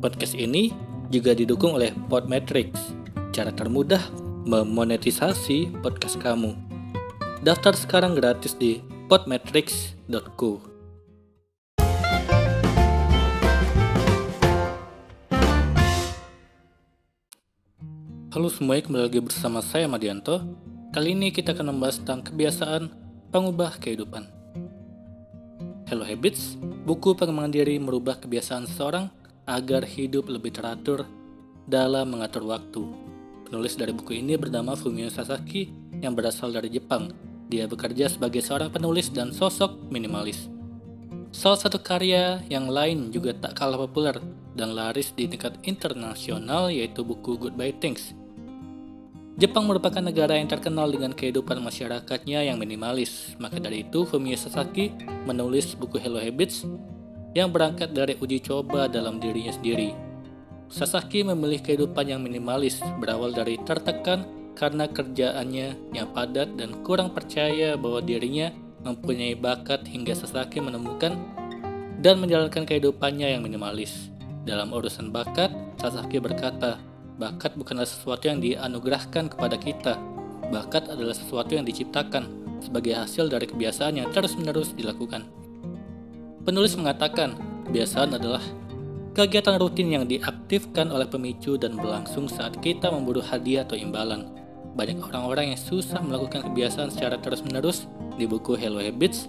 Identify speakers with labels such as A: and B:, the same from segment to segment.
A: Podcast ini juga didukung oleh Podmetrics, cara termudah memonetisasi podcast kamu. Daftar sekarang gratis di podmetrics.co. Halo semuanya, kembali lagi bersama saya Madianto. Kali ini kita akan membahas tentang kebiasaan pengubah kehidupan. Hello Habits, buku pengembangan diri merubah kebiasaan seseorang agar hidup lebih teratur dalam mengatur waktu. Penulis dari buku ini bernama Fumio Sasaki yang berasal dari Jepang. Dia bekerja sebagai seorang penulis dan sosok minimalis. Salah satu karya yang lain juga tak kalah populer dan laris di tingkat internasional yaitu buku Goodbye Things. Jepang merupakan negara yang terkenal dengan kehidupan masyarakatnya yang minimalis. Maka dari itu, Fumio Sasaki menulis buku Hello Habits yang berangkat dari uji coba dalam dirinya sendiri. Sasaki memilih kehidupan yang minimalis, berawal dari tertekan karena kerjaannya yang padat dan kurang percaya bahwa dirinya mempunyai bakat hingga Sasaki menemukan dan menjalankan kehidupannya yang minimalis. Dalam urusan bakat, Sasaki berkata, bakat bukanlah sesuatu yang dianugerahkan kepada kita. Bakat adalah sesuatu yang diciptakan sebagai hasil dari kebiasaan yang terus-menerus dilakukan. Penulis mengatakan, kebiasaan adalah kegiatan rutin yang diaktifkan oleh pemicu dan berlangsung saat kita memburu hadiah atau imbalan. Banyak orang-orang yang susah melakukan kebiasaan secara terus-menerus di buku Hello Habits.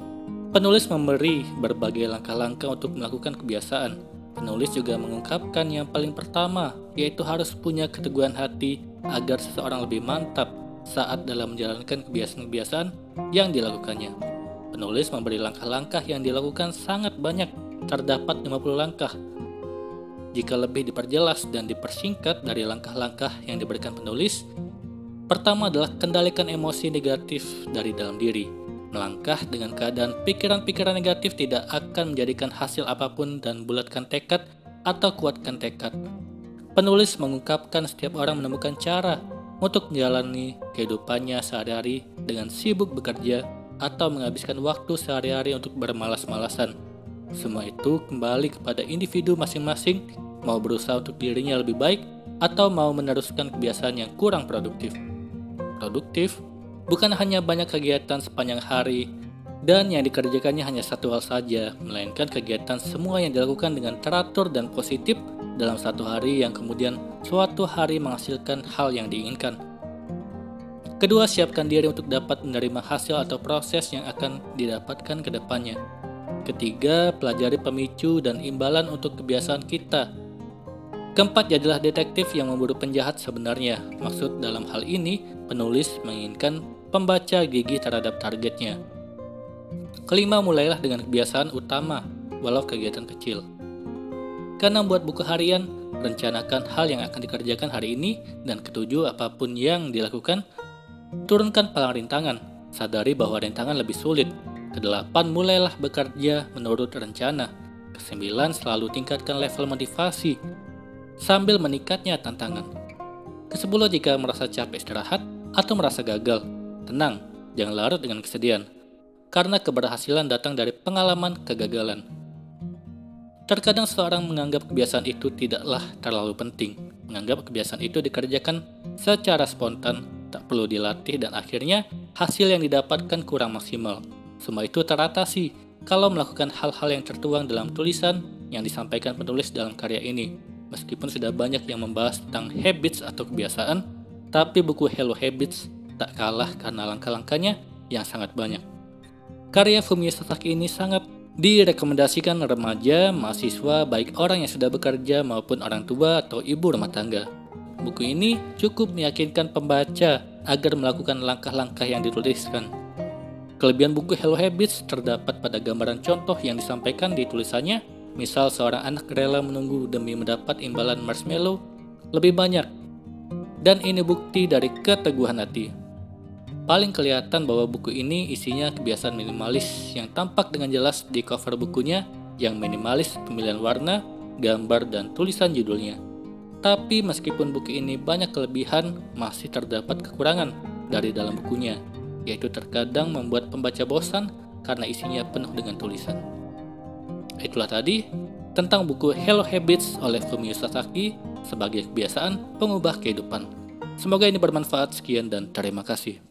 A: Penulis memberi berbagai langkah-langkah untuk melakukan kebiasaan. Penulis juga mengungkapkan yang paling pertama, yaitu harus punya keteguhan hati agar seseorang lebih mantap saat dalam menjalankan kebiasaan-kebiasaan yang dilakukannya. Penulis memberi langkah-langkah yang dilakukan sangat banyak, terdapat 50 langkah jika lebih diperjelas dan dipersingkat dari langkah-langkah yang diberikan penulis, pertama adalah kendalikan emosi negatif dari dalam diri. Melangkah dengan keadaan pikiran-pikiran negatif tidak akan menjadikan hasil apa pun dan bulatkan tekad atau kuatkan tekad. Penulis mengungkapkan setiap orang menemukan cara untuk menjalani kehidupannya sehari-hari dengan sibuk bekerja atau menghabiskan waktu sehari-hari untuk bermalas-malasan semua itu kembali kepada individu masing-masing mau berusaha untuk dirinya lebih baik atau mau meneruskan kebiasaan yang kurang produktif. Produktif bukan hanya banyak kegiatan sepanjang hari dan yang dikerjakannya hanya satu hal saja, melainkan kegiatan semua yang dilakukan dengan teratur dan positif dalam satu hari yang kemudian suatu hari menghasilkan hal yang diinginkan. Kedua, siapkan diri untuk dapat menerima hasil atau proses yang akan didapatkan ke depannya. Ketiga, pelajari pemicu dan imbalan untuk kebiasaan kita. Keempat, jadilah detektif yang memburu penjahat sebenarnya. Maksud dalam hal ini, penulis menginginkan pembaca gigih terhadap targetnya. Kelima, mulailah dengan kebiasaan utama, walau kegiatan kecil. Karena buat buku harian, rencanakan hal yang akan dikerjakan hari ini, dan ketujuh, apa pun yang dilakukan, turunkan palang rintangan. Sadari bahwa rintangan lebih sulit, Kedelapan, mulailah bekerja menurut rencana. Kesembilan, selalu tingkatkan level motivasi sambil meningkatnya tantangan. Kesepuluh, jika merasa capek istirahat atau merasa gagal, tenang, jangan larut dengan kesedihan. Karena keberhasilan datang dari pengalaman kegagalan. Terkadang seorang menganggap kebiasaan itu tidaklah terlalu penting. Menganggap kebiasaan itu dikerjakan secara spontan, tak perlu dilatih dan akhirnya hasil yang didapatkan kurang maksimal. Semua itu teratasi kalau melakukan hal-hal yang tertuang dalam tulisan yang disampaikan penulis dalam karya ini. Meskipun sudah banyak yang membahas tentang habits atau kebiasaan, tapi buku Hello Habits tak kalah karena langkah-langkahnya yang sangat banyak. Karya Fumio Sasaki ini sangat direkomendasikan remaja, mahasiswa, baik orang yang sudah bekerja maupun orang tua atau ibu rumah tangga. Buku ini cukup meyakinkan pembaca agar melakukan langkah-langkah yang dituliskan. Kelebihan buku Hello Habits terdapat pada gambaran contoh yang disampaikan di tulisannya Misal seorang anak rela menunggu demi mendapat imbalan marshmallow lebih banyak. Dan ini bukti dari keteguhan hati. Paling kelihatan bahwa buku ini isinya kebiasaan minimalis yang tampak dengan jelas di cover bukunya yang minimalis pemilihan warna, gambar, dan tulisan judulnya. Tapi meskipun buku ini banyak kelebihan, masih terdapat kekurangan dari dalam bukunya, yaitu terkadang membuat pembaca bosan karena isinya penuh dengan tulisan. Itulah tadi tentang buku Hello Habits oleh Fumio Sasaki sebagai kebiasaan pengubah kehidupan. Semoga ini bermanfaat. Sekian dan terima kasih.